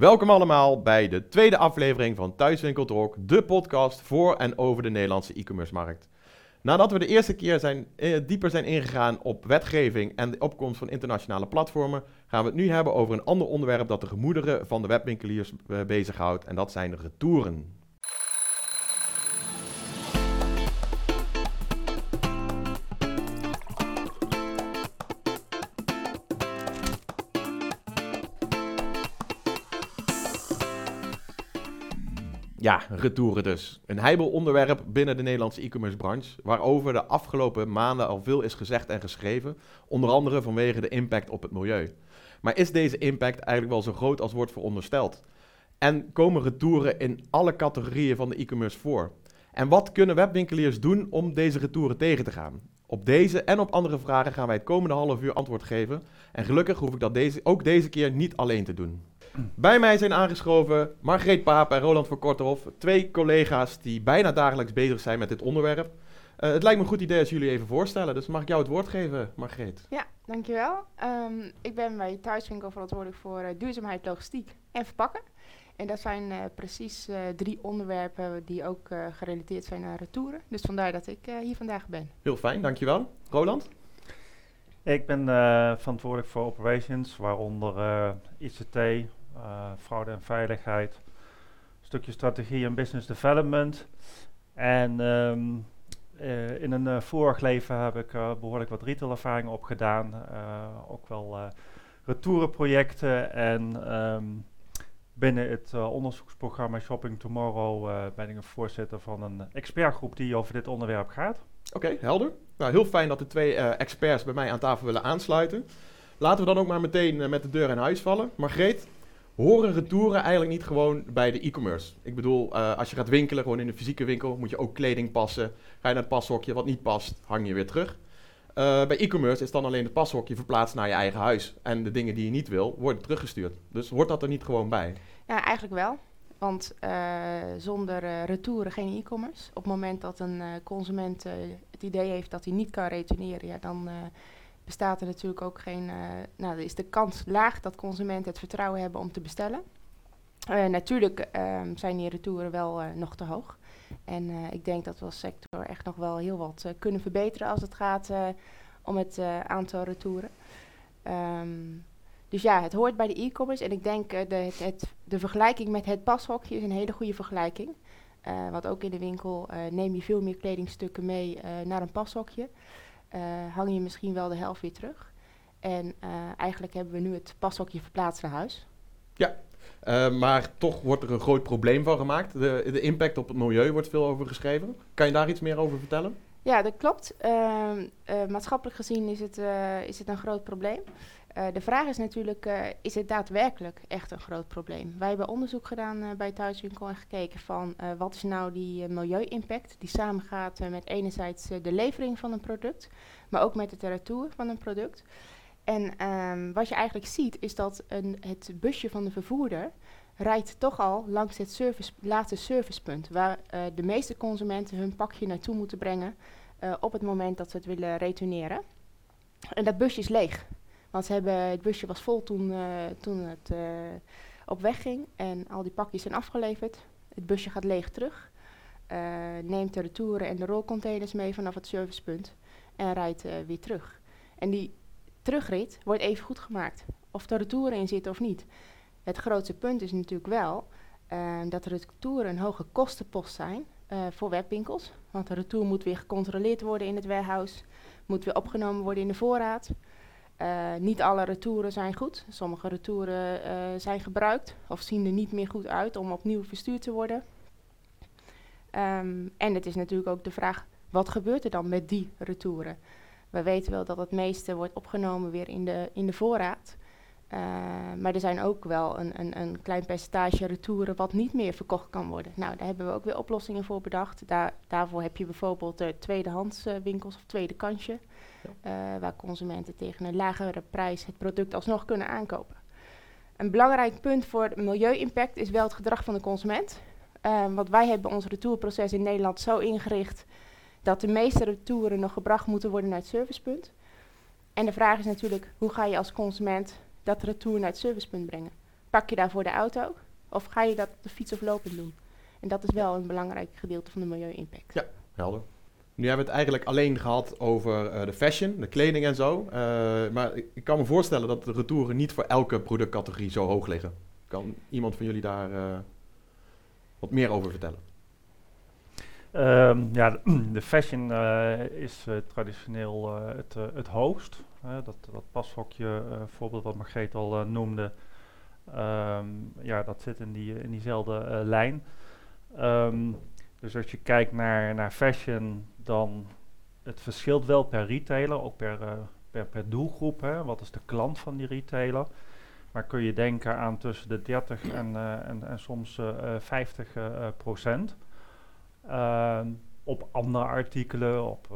Welkom allemaal bij de tweede aflevering van Thuiswinkel Talk, de podcast voor en over de Nederlandse e-commerce markt. Nadat we de eerste keer zijn, eh, dieper zijn ingegaan op wetgeving en de opkomst van internationale platformen, gaan we het nu hebben over een ander onderwerp dat de gemoederen van de webwinkeliers eh, bezighoudt en dat zijn retouren. Ja, retouren dus. Een heibel onderwerp binnen de Nederlandse e-commerce branche, waarover de afgelopen maanden al veel is gezegd en geschreven, onder andere vanwege de impact op het milieu. Maar is deze impact eigenlijk wel zo groot als wordt verondersteld? En komen retouren in alle categorieën van de e-commerce voor? En wat kunnen webwinkeliers doen om deze retouren tegen te gaan? Op deze en op andere vragen gaan wij het komende half uur antwoord geven. En gelukkig hoef ik dat deze, ook deze keer niet alleen te doen. Bij mij zijn aangeschoven Margreet Paap en Roland van Korthof, twee collega's die bijna dagelijks bezig zijn met dit onderwerp. Uh, het lijkt me een goed idee als jullie even voorstellen, dus mag ik jou het woord geven, Margreet? Ja, dankjewel. Um, ik ben bij Thuiswinkel verantwoordelijk voor uh, duurzaamheid, logistiek en verpakken. En dat zijn uh, precies drie onderwerpen die ook gerelateerd zijn aan retouren. Dus vandaar dat ik hier vandaag ben. Heel fijn, dankjewel. Roland? Ik ben verantwoordelijk voor operations, waaronder ICT, fraude en veiligheid, een stukje strategie en business development. En um, uh, in een uh, vorig leven heb ik behoorlijk wat retailervaring opgedaan, ook wel retourenprojecten en um, binnen het onderzoeksprogramma Shopping Tomorrow ben ik een voorzitter van een expertgroep die over dit onderwerp gaat. Oké, helder. Nou, heel fijn dat de twee experts bij mij aan tafel willen aansluiten. Laten we dan ook maar meteen met de deur in huis vallen. Margreet, horen retouren eigenlijk niet gewoon bij de e-commerce? Ik bedoel, uh, als je gaat winkelen, gewoon in een fysieke winkel, moet je ook kleding passen. Ga je naar het pashokje, wat niet past, hang je weer terug. Uh, bij e-commerce is dan alleen het pashokje verplaatst naar je eigen huis. En de dingen die je niet wil, worden teruggestuurd. Dus hoort dat er niet gewoon bij? Ja, eigenlijk wel. Want uh, zonder retouren geen e-commerce. Op het moment dat een consument het idee heeft dat hij niet kan retourneren, ja, dan bestaat er natuurlijk ook geen. Uh, nou, is de kans laag dat consumenten het vertrouwen hebben om te bestellen. Uh, natuurlijk um, zijn die retouren wel uh, nog te hoog. En ik denk dat we als sector echt nog wel heel wat kunnen verbeteren als het gaat om het aantal retouren. Um, dus ja, het hoort bij de e-commerce. En ik denk de, het, de vergelijking met het pashokje is een hele goede vergelijking. want ook in de winkel neem je veel meer kledingstukken mee naar een pashokje hang je misschien wel de helft weer terug. En uh, eigenlijk hebben we nu het pashokje verplaatst naar huis. Ja, uh, maar toch wordt er een groot probleem van gemaakt. De, de, impact op het milieu wordt veel over geschreven. Kan je daar iets meer over vertellen? Ja, dat klopt. Ehm, maatschappelijk gezien is het, is het een groot probleem. Uh, de vraag is natuurlijk, is het daadwerkelijk echt een groot probleem? Wij hebben onderzoek gedaan bij Thuiswinkel en gekeken van wat is nou die milieu-impact die samengaat met enerzijds de levering van een product, maar ook met het retour van een product. En um, wat je eigenlijk ziet is dat een, het busje van de vervoerder rijdt toch al langs het service, laatste servicepunt, waar de meeste consumenten hun pakje naartoe moeten brengen op het moment dat ze het willen retourneren. En dat busje is leeg. Want ze hebben, het busje was vol toen, uh, toen het op weg ging. En al die pakjes zijn afgeleverd. Het busje gaat leeg terug. Neemt de retouren en de rolcontainers mee vanaf het servicepunt. En rijdt weer terug. En die terugrit wordt even goed gemaakt. Of er retouren in zitten of niet. Het grootste punt is natuurlijk wel dat de retouren een hoge kostenpost zijn voor webwinkels. Want de retour moet weer gecontroleerd worden in het warehouse. Moet weer opgenomen worden in de voorraad. Uh, niet alle retouren zijn goed. Sommige retouren uh, zijn gebruikt of zien er niet meer goed uit om opnieuw verstuurd te worden. Um, en het is natuurlijk ook de vraag, wat gebeurt er dan met die retouren? We weten wel dat het meeste wordt opgenomen weer in de, in de voorraad. Uh, maar er zijn ook wel een, een, een, klein percentage retouren wat niet meer verkocht kan worden. Nou, daar hebben we ook weer oplossingen voor bedacht. Daar, daarvoor heb je bijvoorbeeld uh, tweedehands uh, winkels of tweede kansje. Ja. waar consumenten tegen een lagere prijs het product alsnog kunnen aankopen. Een belangrijk punt voor milieu-impact is wel het gedrag van de consument. want wij hebben ons retourproces in Nederland zo ingericht dat de meeste retouren nog gebracht moeten worden naar het servicepunt. En de vraag is natuurlijk, hoe ga je als consument dat retour naar het servicepunt brengen. pak je daarvoor de auto of ga je dat op de fiets of lopend doen? En dat is wel een belangrijk gedeelte van de milieu-impact. Ja, helder. Nu hebben we het eigenlijk alleen gehad over eh, de fashion, de kleding en zo. Uh, maar ik kan me voorstellen dat de retouren niet voor elke productcategorie zo hoog liggen. Kan iemand van jullie daar uh, wat meer over vertellen? Um, ja, de fashion is traditioneel het, het hoogst. Dat, dat pashokje voorbeeld wat Margreet al noemde, um, ja, dat zit in, die, in diezelfde lijn. Um, dus als je kijkt naar, naar fashion, dan het verschilt wel per retailer, ook per, uh, per, per doelgroep. Hè. Wat is de klant van die retailer? Maar kun je denken aan tussen de 30 en, uh, en, en soms uh, 50 procent. Ehm, op andere artikelen, op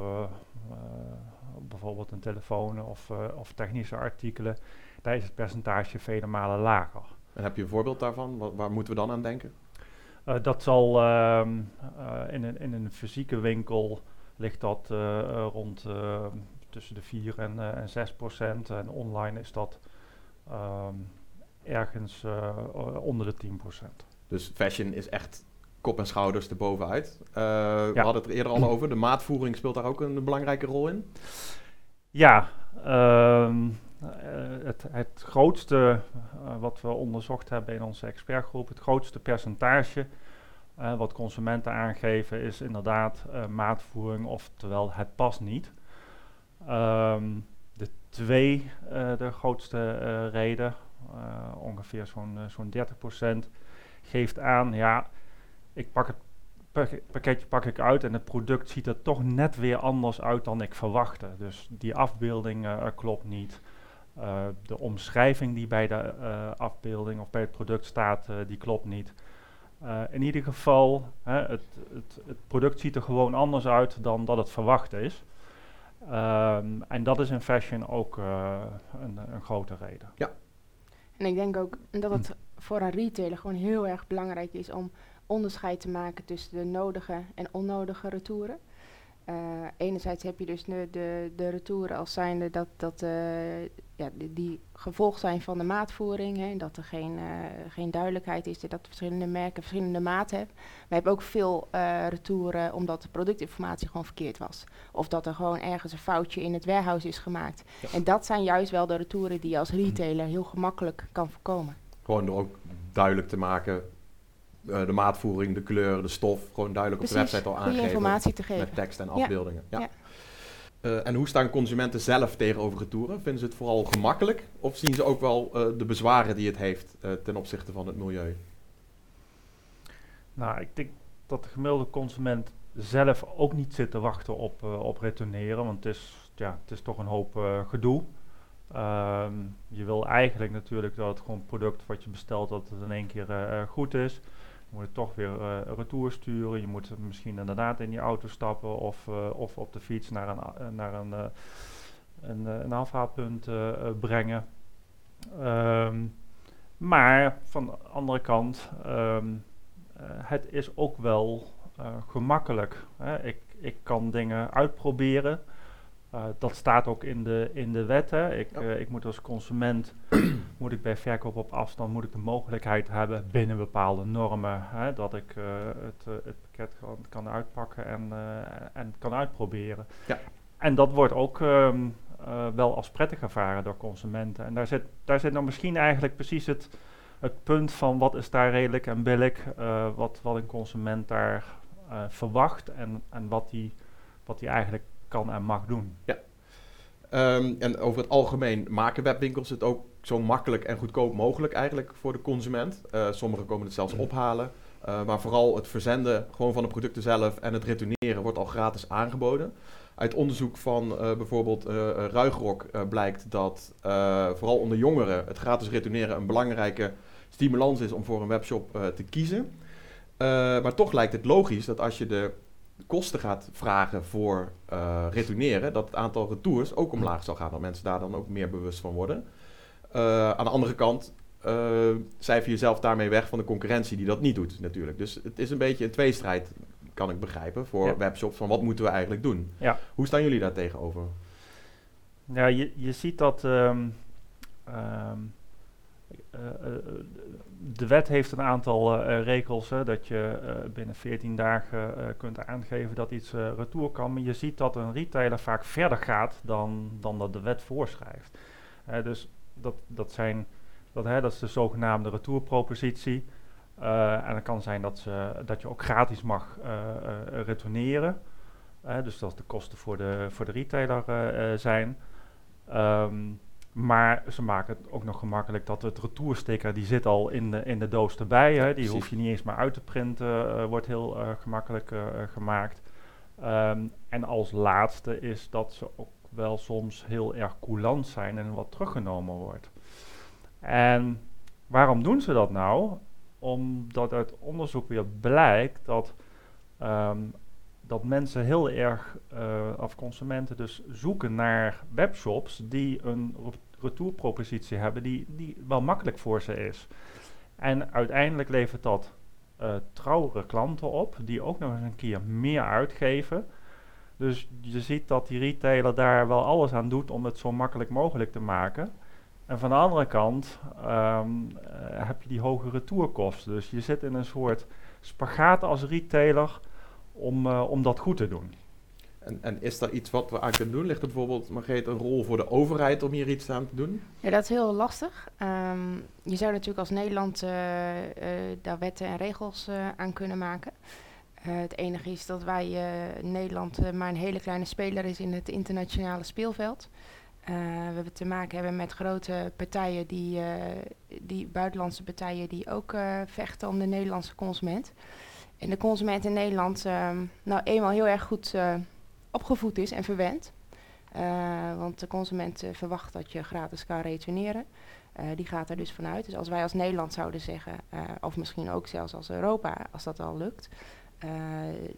bijvoorbeeld een telefoon of, of technische artikelen, daar is het percentage vele malen lager. En heb je een voorbeeld daarvan? Waar, waar moeten we dan aan denken? Uh, dat zal uh, uh, in, een, in een fysieke winkel ligt dat rond tussen de 4 en, en 6 procent. En online is dat um, ergens onder de 10 procent. Dus fashion is echt kop en schouders erbovenuit. Ja. We hadden het er eerder al over. De maatvoering speelt daar ook een belangrijke rol in. Ja, um, uh, het, het, grootste uh, wat we onderzocht hebben in onze expertgroep, het grootste percentage uh, wat consumenten aangeven, is inderdaad maatvoering, oftewel het past niet. Um, de twee, de grootste reden, ongeveer zo'n zo'n 30%, geeft aan, ja, ik pak het pakketje pak ik uit en het product ziet er toch net weer anders uit dan ik verwachtte. Dus die afbeelding uh, klopt niet. Uh, de omschrijving die bij de uh, afbeelding of bij het product staat, die klopt niet. in ieder geval, het, het, het, product ziet er gewoon anders uit dan dat het verwacht is. Um, en dat is in fashion ook een, een grote reden. Ja. En ik denk ook dat het voor een retailer gewoon heel erg belangrijk is om onderscheid te maken tussen de nodige en onnodige retouren. Uh, enerzijds heb je dus de, de, de retouren als zijnde dat, dat uh, ja, die, die, gevolg zijn van de maatvoering. Hè, dat er geen, uh, geen duidelijkheid is, dat verschillende merken verschillende maten hebben. We hebben ook veel retouren omdat de productinformatie gewoon verkeerd was. Of dat er gewoon ergens een foutje in het warehouse is gemaakt. Ja. En dat zijn juist wel de retouren die je als retailer heel gemakkelijk kan voorkomen. Gewoon door ook duidelijk te maken de maatvoering, de kleur, de stof, gewoon duidelijk Precies, op de website al aangeven. informatie te geven. Met tekst en afbeeldingen. Ja. ja. Uh, en hoe staan consumenten zelf tegenover retouren? Vinden ze het vooral gemakkelijk of zien ze ook wel uh, de bezwaren die het heeft ten opzichte van het milieu? Nou, ik denk dat de gemiddelde consument zelf ook niet zit te wachten op, op retourneren, want het is, ja, het is toch een hoop gedoe. Um, je wil eigenlijk natuurlijk dat het gewoon product wat je bestelt, dat het in één keer goed is moet het toch weer uh, retour sturen. Je moet misschien inderdaad in die auto stappen of, uh, of op de fiets naar een, uh, naar een, een, een afhaalpunt brengen. Um, maar van de andere kant, um, het is ook wel gemakkelijk. Hè. Ik, ik kan dingen uitproberen. Dat staat ook in de, in de wet. Hè. Ik, ja. ik moet als consument, moet ik bij verkoop op afstand, moet ik de mogelijkheid hebben binnen bepaalde normen, hè, dat ik uh, het, het pakket kan, kan uitpakken en, en kan uitproberen. Ja. En dat wordt ook um, wel als prettig ervaren door consumenten. En daar zit, daar zit nou misschien eigenlijk precies het, het punt van wat is daar redelijk en billig, wat, wat een consument daar verwacht en, en wat die, wat die eigenlijk kan en mag doen. Ja. Um, en over het algemeen maken webwinkels het ook zo makkelijk en goedkoop mogelijk eigenlijk voor de consument. Uh, sommigen komen het zelfs ophalen. Uh, maar vooral het verzenden gewoon van de producten zelf en het retourneren wordt al gratis aangeboden. Uit onderzoek van uh, bijvoorbeeld Ruigrok blijkt dat vooral onder jongeren het gratis retourneren een belangrijke stimulans is om voor een webshop te kiezen. maar toch lijkt het logisch dat als je de kosten gaat vragen voor retourneren, dat het aantal retours ook omlaag zal gaan. Dat mensen daar dan ook meer bewust van worden. Uh, aan de andere kant uh, cijfer je jezelf daarmee weg van de concurrentie die dat niet doet natuurlijk. Dus het is een beetje een tweestrijd, kan ik begrijpen, voor ja. webshops van wat moeten we eigenlijk doen. Ja. Hoe staan jullie daar tegenover? Ja, je, je ziet dat um, um, de wet heeft een aantal regels hè, dat je binnen 14 dagen kunt aangeven dat iets retour kan. Maar je ziet dat een retailer vaak verder gaat dan, dan dat de wet voorschrijft. dus dat, dat, zijn, dat, hè, dat is de zogenaamde retourpropositie. Uh, en het kan zijn dat, ze, dat je ook gratis mag uh, retourneren. dus dat de kosten voor de, voor de retailer zijn. Um, maar ze maken het ook nog gemakkelijk dat het retoursticker, die zit al in de, in de doos erbij. Hè, die hoef je niet eens maar uit te printen, wordt heel gemakkelijk gemaakt. Um, en als laatste is dat ze ook wel soms heel erg coulant zijn en wat teruggenomen wordt. En waarom doen ze dat nou? Omdat uit onderzoek weer blijkt dat, um, dat mensen heel erg, uh, of consumenten dus zoeken naar webshops die een retourpropositie hebben die, die wel makkelijk voor ze is. En uiteindelijk levert dat uh, trouwere klanten op, die ook nog eens een keer meer uitgeven. Dus je ziet dat die retailer daar wel alles aan doet om het zo makkelijk mogelijk te maken. En van de andere kant um, heb je die hoge retourkosten. Dus je zit in een soort spagaat als retailer om, uh, om dat goed te doen. En, en, is er iets wat we aan kunnen doen? Ligt er bijvoorbeeld, Margreet, een rol voor de overheid om hier iets aan te doen? Ja, dat is heel lastig. Um, je zou natuurlijk als Nederland uh, daar wetten en regels aan kunnen maken. Het enige is dat wij Nederland maar een hele kleine speler is in het internationale speelveld. We hebben te maken hebben met grote partijen, die, die buitenlandse partijen, die ook vechten om de Nederlandse consument. En de consument in Nederland, ehm, nou eenmaal heel erg goed opgevoed is en verwend. want de consument verwacht dat je gratis kan retourneren. die gaat er dus vanuit. Dus als wij als Nederland zouden zeggen, of misschien ook zelfs als Europa, als dat al lukt,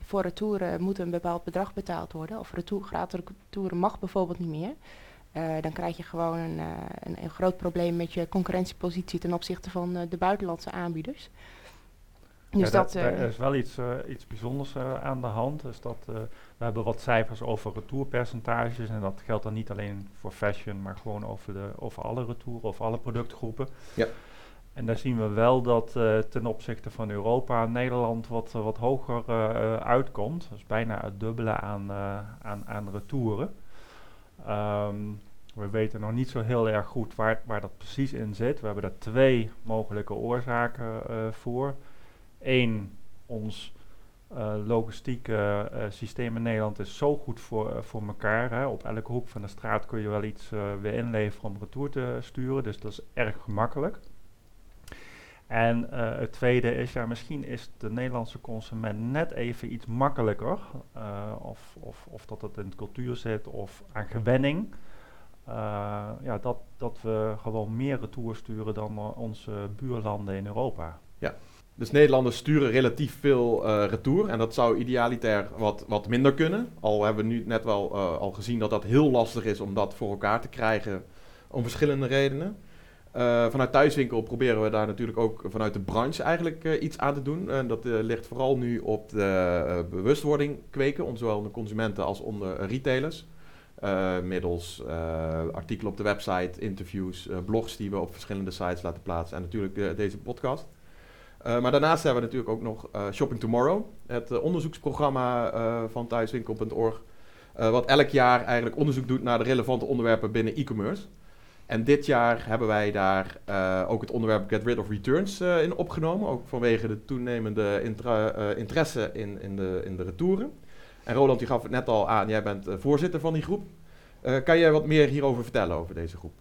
voor retouren moet een bepaald bedrag betaald worden, of retour, gratis retouren mag bijvoorbeeld niet meer. Uh, dan krijg je gewoon een, uh, een, een, groot probleem met je concurrentiepositie ten opzichte van uh, de buitenlandse aanbieders. Dus ja, dat, er is wel iets, iets bijzonders aan de hand. Dus dat, we hebben wat cijfers over retourpercentages. En dat geldt dan niet alleen voor fashion, maar gewoon over, de, over alle retouren of alle productgroepen. Ja. En daar zien we wel dat ten opzichte van Europa Nederland wat, wat hoger uitkomt. Dus bijna het dubbele aan, aan, aan retouren. Um, we weten nog niet zo heel erg goed waar, waar dat precies in zit. We hebben daar twee mogelijke oorzaken uh, voor. Eén, ons uh, logistieke uh, systeem in Nederland is zo goed voor, voor elkaar. Hè. Op elke hoek van de straat kun je wel iets weer inleveren om retour te sturen. Dus dat is erg gemakkelijk. En het tweede is, ja, misschien is de Nederlandse consument net even iets makkelijker. of, of, of dat het in de cultuur zit of aan gewenning. Uh, ja, dat, dat we gewoon meer retour sturen dan onze buurlanden in Europa. Ja, dus Nederlanders sturen relatief veel retour. En dat zou idealitair wat, wat minder kunnen. Al hebben we nu net wel al gezien dat dat heel lastig is om dat voor elkaar te krijgen. Om verschillende redenen. Vanuit Thuiswinkel proberen we daar natuurlijk ook vanuit de branche eigenlijk iets aan te doen. En dat ligt vooral nu op de bewustwording kweken, onder zowel de consumenten als onder retailers. Middels artikelen op de website, interviews, blogs die we op verschillende sites laten plaatsen en natuurlijk deze podcast. maar daarnaast hebben we natuurlijk ook nog Shopping Tomorrow, het onderzoeksprogramma van thuiswinkel.org, wat elk jaar eigenlijk onderzoek doet naar de relevante onderwerpen binnen e-commerce. En dit jaar hebben wij daar ook het onderwerp Get Rid of Returns in opgenomen, ook vanwege de toenemende interesse in, in, de, in de retouren. En Roland, je gaf het net al aan, jij bent voorzitter van die groep. Kan jij wat meer hierover vertellen, over deze groep?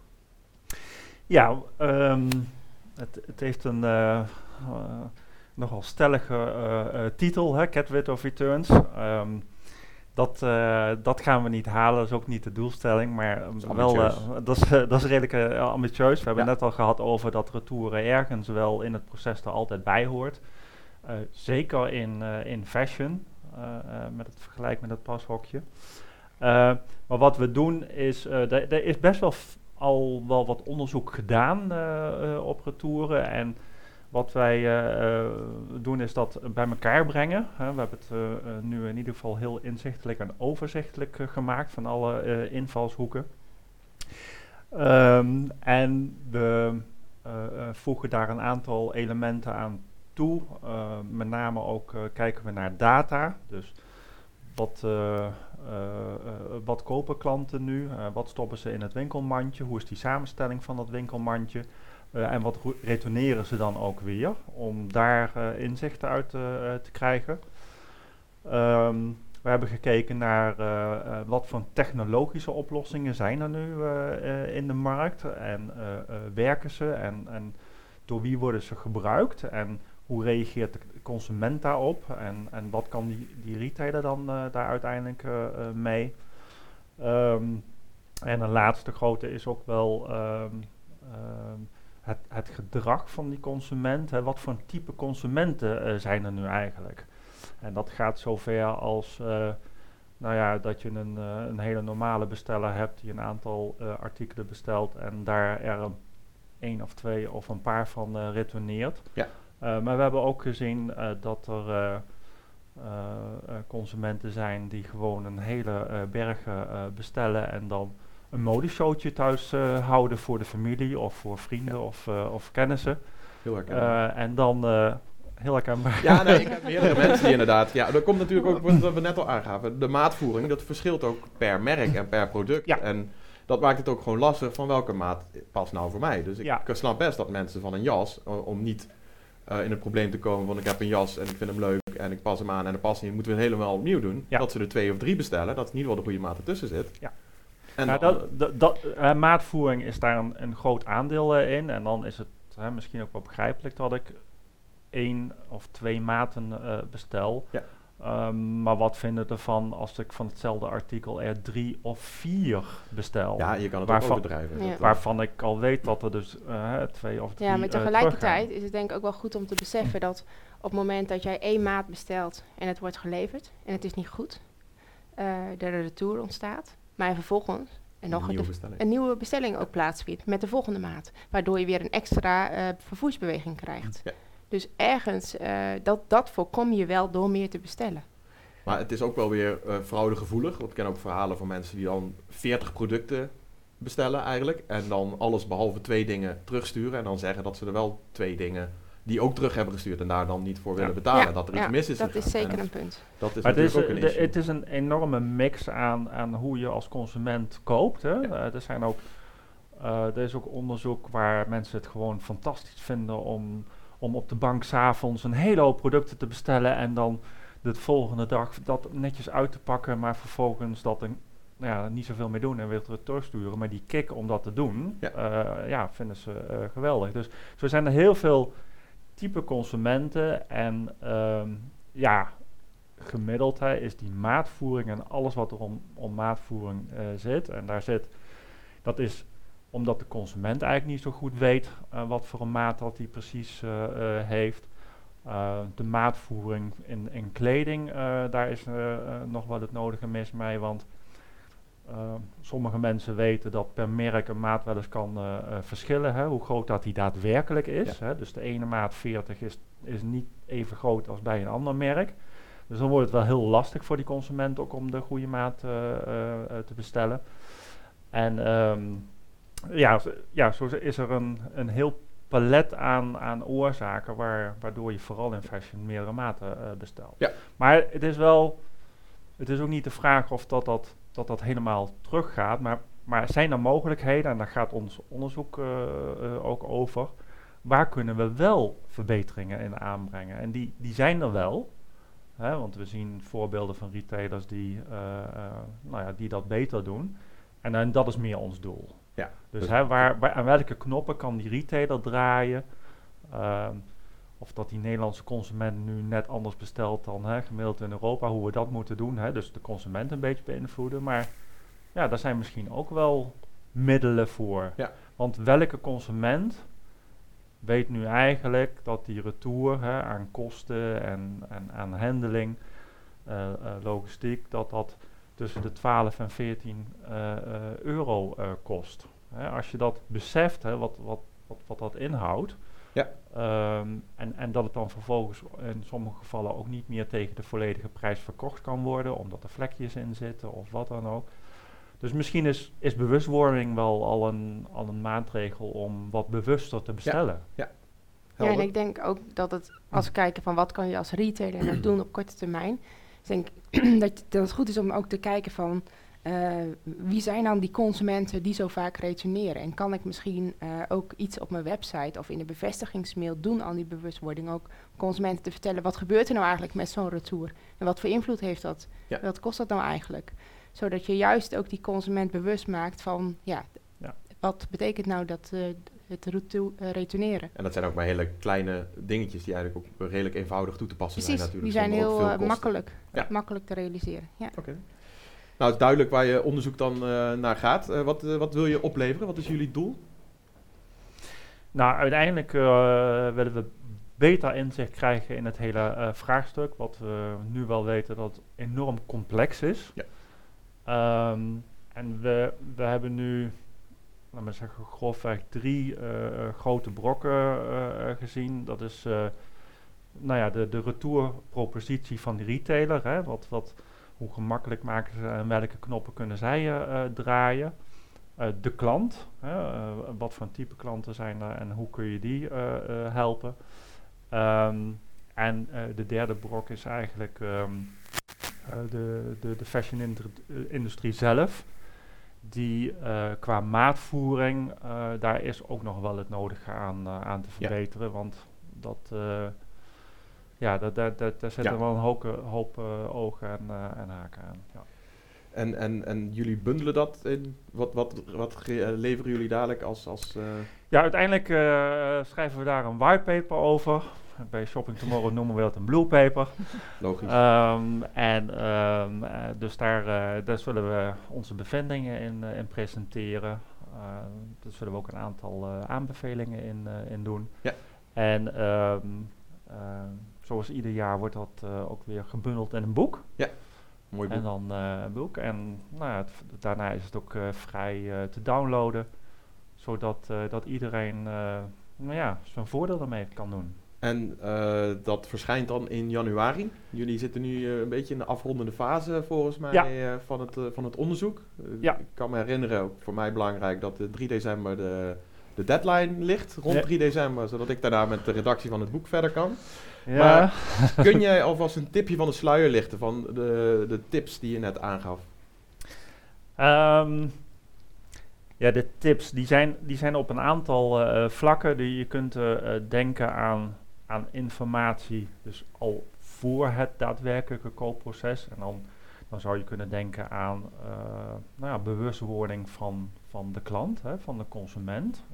Ja, um, het, het, heeft een nogal stellige titel, hè, Cat of Returns. Um, dat, dat gaan we niet halen, dat is ook niet de doelstelling, maar dat wel, dat, is, dat is redelijk ambitieus. We hebben ja. net al gehad over dat retouren ergens wel in het proces er altijd bij hoort. zeker in, in fashion. Eh, eh, met het vergelijk met het pashokje. Eh, maar wat we doen is, er is best wel al wel wat onderzoek gedaan op retouren en wat wij uh, doen is dat bij elkaar brengen. we hebben het uh, nu in ieder geval heel inzichtelijk en overzichtelijk gemaakt van alle invalshoeken. Um, en we voegen daar een aantal elementen aan toe. met name ook kijken we naar data. Dus wat, wat kopen klanten nu? wat stoppen ze in het winkelmandje? Hoe is die samenstelling van dat winkelmandje? En wat retourneren ze dan ook weer? Om daar inzichten uit te krijgen. Um, we hebben gekeken naar wat voor technologische oplossingen zijn er nu in de markt en werken ze en, en, door wie worden ze gebruikt en hoe reageert de consument daarop en, en wat kan die, die retailer dan daar uiteindelijk mee. Um, en een laatste grote is ook wel um, het, het, gedrag van die consument. Hè. Wat voor type consumenten zijn er nu eigenlijk? En dat gaat zover als uh, nou ja, dat je een, uh, een hele normale besteller hebt die een aantal artikelen bestelt en daar er een, één of twee of een paar van retourneert. Ja. maar we hebben ook gezien dat er consumenten zijn die gewoon een hele berg bestellen en dan een modeshowtje thuis houden voor de familie of voor vrienden ja. of, of kennissen. Heel erg. en dan heel herkenbaar. Ja, nee, ik heb meerdere mensen die inderdaad... Ja, dat komt natuurlijk ook wat we net al aangaven. De maatvoering, dat verschilt ook per merk en per product. Ja. En dat maakt het ook gewoon lastig van welke maat past nou voor mij. Dus ik ja. snap best dat mensen van een jas, om niet uh, in het probleem te komen van ik heb een jas en ik vind hem leuk en ik pas hem aan en dat past niet, moeten we het helemaal opnieuw doen. Dat ze er twee of drie bestellen, dat in ieder geval de goede maat ertussen zit. Ja. En nou, dat, dat, dat uh, maatvoering is daar een, een groot aandeel uh, in. En dan is het misschien ook wel begrijpelijk dat ik één of twee maten uh, bestel. Ja. Um, maar wat vinden ervan als ik van hetzelfde artikel er drie of vier bestel? Ja, je kan het waarvan, ook overdrijven. Ja. Waarvan ik al weet dat er dus uh, twee of drie Ja, maar tegelijkertijd is het denk ik ook wel goed om te beseffen dat op het moment dat jij één maat bestelt en het wordt geleverd en het is niet goed, uh, er een retour ontstaat, maar vervolgens en nog een, nieuwe bestelling. een nieuwe bestelling ook plaatsvindt met de volgende maat, waardoor je weer een extra vervoersbeweging krijgt. Ja. Dus ergens, uh, dat, dat voorkom je wel door meer te bestellen. Maar het is ook wel weer uh, fraudegevoelig. Want ik ken ook verhalen van mensen die dan 40 producten bestellen eigenlijk. En dan alles behalve twee dingen terugsturen. En dan zeggen dat ze er wel twee dingen die ook terug hebben gestuurd en daar dan niet voor willen betalen. dat er iets mis is. Dat is zeker een punt. Dat is maar natuurlijk het is, ook een Het is een enorme mix aan, aan hoe je als consument koopt. Hè. Uh, er zijn ook, er is ook onderzoek waar mensen het gewoon fantastisch vinden om om op de bank s'avonds een hele hoop producten te bestellen en dan de volgende dag dat netjes uit te pakken, maar vervolgens dat een, nou ja, niet zoveel meer doen en weer terugsturen. Maar die kick om dat te doen, ja, uh, ja vinden ze uh, geweldig. Dus zo zijn er heel veel type consumenten en um, ja, gemiddeld hè, is die maatvoering en alles wat er om, om maatvoering uh, zit. En daar zit, dat is omdat de consument eigenlijk niet zo goed weet uh, wat voor een maat dat hij precies uh, heeft. de maatvoering in, in kleding, daar is nog wel het nodige mis mee. Want sommige mensen weten dat per merk een maat wel eens kan verschillen. Hè, hoe groot dat die daadwerkelijk is. Ja. Hè. Dus de ene maat 40 is, is niet even groot als bij een ander merk. Dus dan wordt het wel heel lastig voor die consument ook om de goede maat te bestellen. En um, ja, ja, zo is er een, een heel palet aan, aan oorzaken waar, waardoor je vooral in fashion meerdere maten uh, bestelt. Ja. Maar het is wel, het is ook niet de vraag of dat dat, dat, dat helemaal teruggaat, maar, maar zijn er mogelijkheden, en daar gaat ons onderzoek uh, uh, ook over, waar kunnen we wel verbeteringen in aanbrengen? En die, die zijn er wel, hè, want we zien voorbeelden van retailers die, nou ja, die dat beter doen. En, en dat is meer ons doel. Ja, dus, dus hè, waar, waar, aan welke knoppen kan die retailer draaien? Um, of dat die Nederlandse consument nu net anders bestelt dan hè, gemiddeld in Europa, hoe we dat moeten doen. Hè, dus de consument een beetje beïnvloeden. Maar ja, daar zijn misschien ook wel middelen voor. Ja. Want welke consument weet nu eigenlijk dat die retour hè, aan kosten en, en aan handling, uh, uh, logistiek, dat dat tussen de 12 en 14 uh, uh, euro kost. Hè, als je dat beseft, hè, wat, wat, wat, wat dat inhoudt, ja. Um, en, en dat het dan vervolgens in sommige gevallen ook niet meer tegen de volledige prijs verkocht kan worden, omdat er vlekjes in zitten of wat dan ook. Dus misschien is, is bewustwording wel al een, al een maatregel om wat bewuster te bestellen. Ja, en ik denk ook dat het, als we kijken van wat kan je als retailer nou doen op korte termijn, ik denk dat, dat het goed is om ook te kijken van uh, wie zijn dan die consumenten die zo vaak retourneren? En kan ik misschien uh, ook iets op mijn website of in de bevestigingsmail doen aan die bewustwording ook consumenten te vertellen wat gebeurt er nou eigenlijk met zo'n retour? En wat voor invloed heeft dat? Ja. Wat kost dat nou eigenlijk? Zodat je juist ook die consument bewust maakt van ja, ja. wat betekent nou dat uh, het retourneren? En dat zijn ook maar hele kleine dingetjes die eigenlijk ook redelijk eenvoudig toe te passen Precies, zijn natuurlijk. Die zijn heel makkelijk, ja. makkelijk te realiseren. Ja. Oké. Nou, het is duidelijk waar je onderzoek dan uh, naar gaat. Uh, wat, uh, wat wil je opleveren? Wat is jullie doel? Nou, uiteindelijk willen we beter inzicht krijgen in het hele vraagstuk. Wat we nu wel weten dat het enorm complex is. Ja. Um, en we, we hebben nu, laten we zeggen, grofweg drie grote brokken gezien. Dat is nou ja, de, de retourpropositie van de retailer. Hè, wat, wat hoe gemakkelijk maken ze en welke knoppen kunnen zij uh, draaien. Uh, de klant, wat voor type klanten zijn er en hoe kun je die helpen. Um, en de derde brok is eigenlijk um, de, de, de fashion-industrie zelf. Die qua maatvoering, daar is ook nog wel het nodige aan, aan te verbeteren. Want dat ja, daar, daar, daar, daar zitten wel een hoop, hoop uh, ogen en, uh, en, haken aan. Ja. En, en, en jullie bundelen dat in? Wat, wat, wat leveren jullie dadelijk als... als ja, uiteindelijk schrijven we daar een whitepaper over. Bij Shopping Tomorrow noemen we dat een blue paper. Logisch. Um, en um, dus daar, daar zullen we onze bevindingen in, in presenteren. daar zullen we ook een aantal aanbevelingen in, in doen. Ja. En um, zoals ieder jaar wordt dat uh, ook weer gebundeld in een boek. Ja, mooi boek. En dan uh, een boek. En nou het, daarna is het ook uh, vrij te downloaden, zodat dat iedereen nou ja, zijn voordeel ermee kan doen. En dat verschijnt dan in januari. Jullie zitten nu een beetje in de afrondende fase volgens mij ja. van, het, van het onderzoek. ja. Ik kan me herinneren, ook voor mij belangrijk, dat de 3 december de, de deadline ligt. Rond 3 december, zodat ik daarna met de redactie van het boek verder kan. Ja. Maar kun jij alvast een tipje van de sluier lichten van de, de tips die je net aangaf? Um, ja, de tips die zijn, die zijn op een aantal uh, vlakken. Die je kunt uh, denken aan, aan informatie, dus al voor het daadwerkelijke koopproces. En dan, dan zou je kunnen denken aan uh, nou ja, bewustwording van, van de klant, hè, van de consument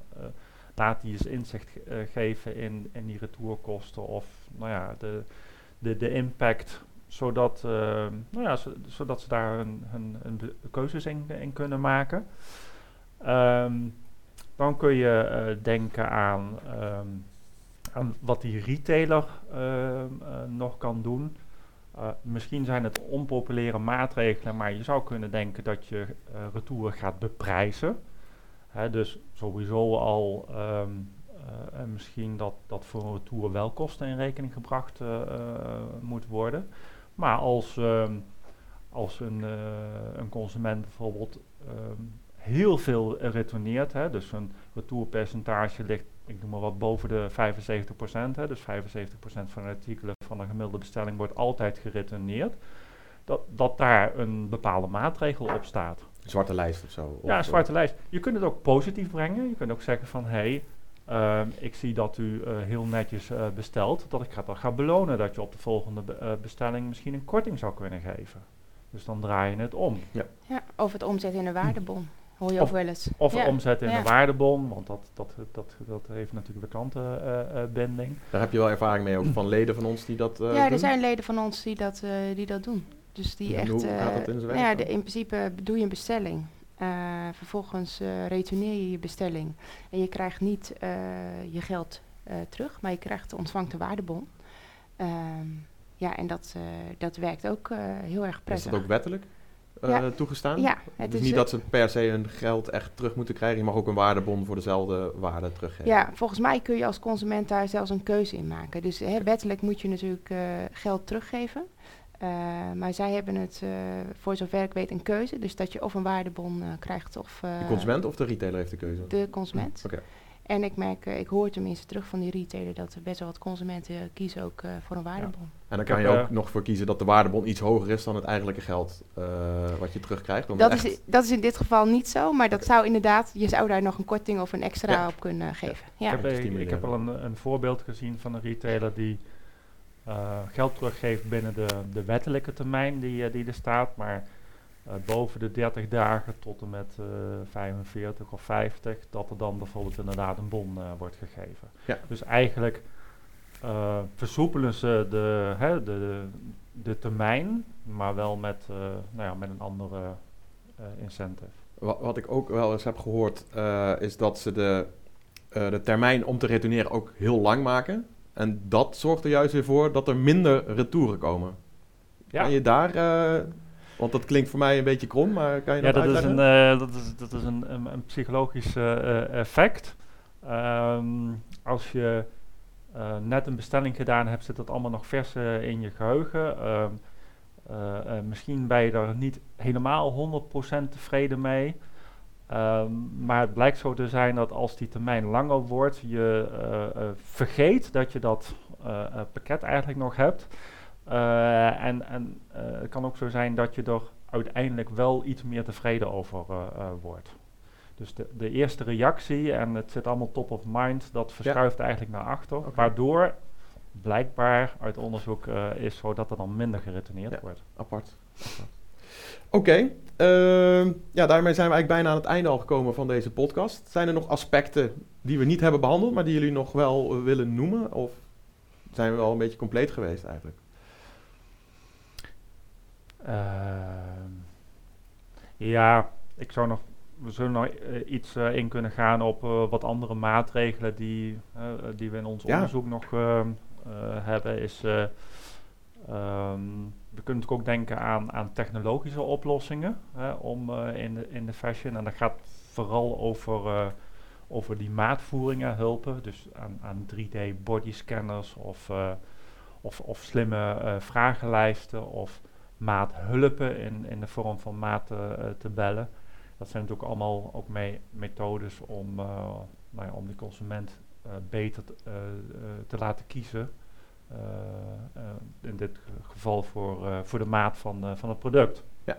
laat die eens inzicht uh, geven in, in die retourkosten of nou ja, de, de, de impact, zodat, uh, nou ja, zodat ze daar hun, hun, keuzes in, kunnen maken. Um, dan kun je denken aan, um, aan wat die retailer ehm, nog kan doen. misschien zijn het onpopulaire maatregelen, maar je zou kunnen denken dat je retour gaat beprijzen. Hè, dus sowieso al um, misschien dat, dat voor een retour wel kosten in rekening gebracht uh, moet worden. Maar als, um, als een, een consument bijvoorbeeld um, heel veel retourneert, hè, dus een retourpercentage ligt, ik noem maar wat, boven de 75%, hè, dus 75% van de artikelen van een gemiddelde bestelling wordt altijd geretourneerd, dat, dat daar een bepaalde maatregel op staat. Zwarte lijst of zo? ja, een zwarte lijst. Je kunt het ook positief brengen. Je kunt ook zeggen van, hé, hey, uh, ik zie dat u uh, heel netjes uh, bestelt, dat ik ga, dat ga belonen dat je op de volgende be eh, bestelling misschien een korting zou kunnen geven. Dus dan draai je het om. Ja, ja of het omzetten in een waardebon. Hoor je of, ook wel eens. Of ja. omzetten in ja. een waardebon, want dat, dat, dat, dat heeft natuurlijk de klantenbinding. Daar heb je wel ervaring mee ook van leden van ons die dat Ja, er zijn leden van ons die dat, die dat doen. Dus die echt. Hoe gaat dat in zijn nou ja, de, in principe doe je een bestelling. Uh, vervolgens uh, retourneer je je bestelling. En je krijgt niet je geld terug, maar je krijgt, ontvangt de waardebon. Um, ja, en dat, dat werkt ook heel erg prettig. Is dat ook wettelijk ja. toegestaan? Ja. Het is niet dat ze per se hun geld echt terug moeten krijgen. Je mag ook een waardebon voor dezelfde waarde teruggeven. Ja, volgens mij kun je als consument daar zelfs een keuze in maken. Dus hè, wettelijk moet je natuurlijk geld teruggeven. Eh, maar zij hebben het, eh, voor zover ik weet, een keuze. Dus dat je of een waardebon eh, krijgt of De consument of de retailer heeft de keuze? de consument. Oké. En ik merk, eh, ik hoor tenminste terug van die retailer dat er best wel wat consumenten kiezen ook eh, voor een waardebon. En dan Ik kan je heb, ook nog voor kiezen dat de waardebon iets hoger is dan het eigenlijke geld eh, wat je terugkrijgt. Dat echt- is, dat is in dit geval niet zo, maar dat zou inderdaad, je zou daar nog een korting of een extra Ja. op kunnen geven. Ik Ja. heb, te eh, ik stimuleren. heb al een, een voorbeeld gezien van een retailer die eh, geld teruggeeft binnen de, de wettelijke termijn die, eh, die er staat, maar eh, boven de 30 dagen tot en met eh 45 of 50, dat er dan bijvoorbeeld inderdaad een bon wordt gegeven. Ja. Dus eigenlijk versoepelen ze de, hè, de, de, termijn, maar wel met, nou ja, met een andere incentive. Wat, wat ik ook wel eens heb gehoord, eh, is dat ze de, de termijn om te retourneren ook heel lang maken. En dat zorgt er juist weer voor dat er minder retouren komen. Kan je daar, eh, want dat klinkt voor mij een beetje krom, maar kan je Ja, dat, dat is, een, eh, dat is, dat is een, een, een psychologisch eh, effect. Ehm, als je eh, net een bestelling gedaan hebt, zit dat allemaal nog vers in je geheugen. Ehm, eh, eh, misschien ben je er niet helemaal 100% tevreden mee. Ehm, maar het blijkt zo te zijn dat als die termijn langer wordt, je eh, eh, vergeet dat je dat eh, pakket eigenlijk nog hebt. En en het kan ook zo zijn dat je er uiteindelijk wel iets meer tevreden over wordt. Dus de, de eerste reactie, en het zit allemaal top of mind, dat verschuift eigenlijk naar achter. Waardoor blijkbaar uit onderzoek is zo dat er dan minder geretourneerd Ja. wordt. Apart. apart. Oké, ehm, ja, daarmee zijn we eigenlijk bijna aan het einde al gekomen van deze podcast. Zijn er nog aspecten die we niet hebben behandeld, maar die jullie nog wel eh, willen noemen? Of zijn we al een beetje compleet geweest eigenlijk? Ehm, ja, ik zou nog, we zullen nog eh, iets eh, in kunnen gaan op wat andere maatregelen die, die we in ons Ja. onderzoek nog ehm, eh, hebben. Is, eh, ehm, we kunnen natuurlijk ook denken aan, aan technologische oplossingen hè, om, eh, in, de, in de fashion. En dat gaat vooral over, eh, over die maatvoeringen helpen. Dus aan, aan 3D bodyscanners of, eh, of, of slimme vragenlijsten of maathulpen in, in de vorm van maten te bellen. Dat zijn natuurlijk allemaal ook methodes om, nou ja, om de consument beter te, te laten kiezen. Eh, eh, in dit ge- geval voor, eh, voor de maat van, van het product. Ja.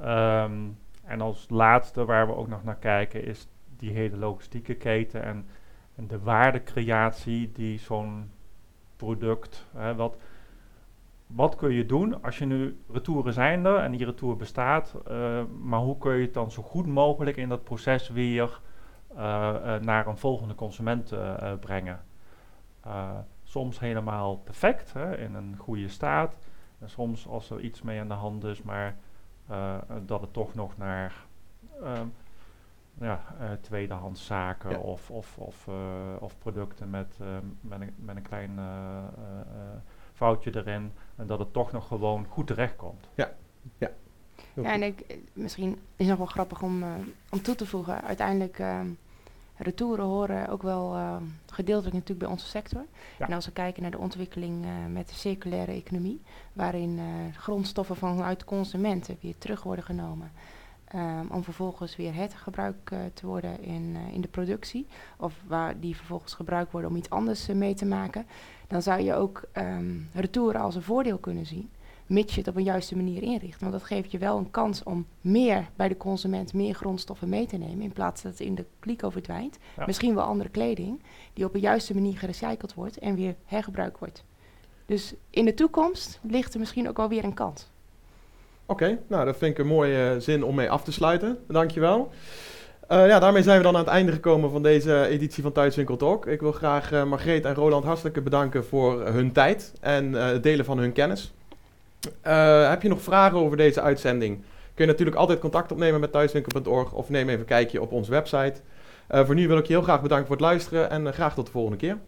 Ehm, en als laatste waar we ook nog naar kijken is die hele logistieke keten en, en de waardecreatie die zo'n product, hè, wat, wat kun je doen als je nu retouren zijn er en die retour bestaat, maar hoe kun je het dan zo goed mogelijk in dat proces weer naar een volgende consument brengen? Soms helemaal perfect, hè, in een goede staat. En soms als er iets mee aan de hand is, maar eh, dat het toch nog naar ehm, ja, eh, tweedehands zaken Ja. of, of, of, eh, of producten met, eh, met, een, met een klein eh, eh, eh, foutje erin. En dat het toch nog gewoon goed terechtkomt. Heel Ja, en ik, misschien is nog wel grappig om, eh, om toe te voegen. Uiteindelijk, ehm retouren horen ook wel eh, gedeeltelijk natuurlijk bij onze sector. Ja. En als we kijken naar de ontwikkeling eh, met de circulaire economie, waarin eh, grondstoffen vanuit consumenten weer terug worden genomen. ehm, om vervolgens weer hergebruikt eh, te worden in, in de productie. Of waar die vervolgens gebruikt worden om iets anders mee te maken. Dan zou je ook ehm retouren als een voordeel kunnen zien mits je het op een juiste manier inricht. Want dat geeft je wel een kans om meer bij de consument, meer grondstoffen mee te nemen, in plaats dat het in de kliko verdwijnt. Ja. Misschien wel andere kleding, die op een juiste manier gerecycled wordt en weer hergebruikt wordt. Dus in de toekomst ligt er misschien ook wel weer een kans. Oké, nou dat vind ik een mooie eh, zin om mee af te sluiten. Dankjewel. Eh ja, daarmee zijn we dan aan het einde gekomen van deze editie van Thuiswinkel Talk. Ik wil graag eh, Margreet en Roland hartelijk bedanken voor hun tijd en het delen van hun kennis. Eh, heb je nog vragen over deze uitzending? Kun je natuurlijk altijd contact opnemen met thuiswinkel.org of neem even een kijkje op onze website. Eh, voor nu wil ik je heel graag bedanken voor het luisteren en eh, graag tot de volgende keer.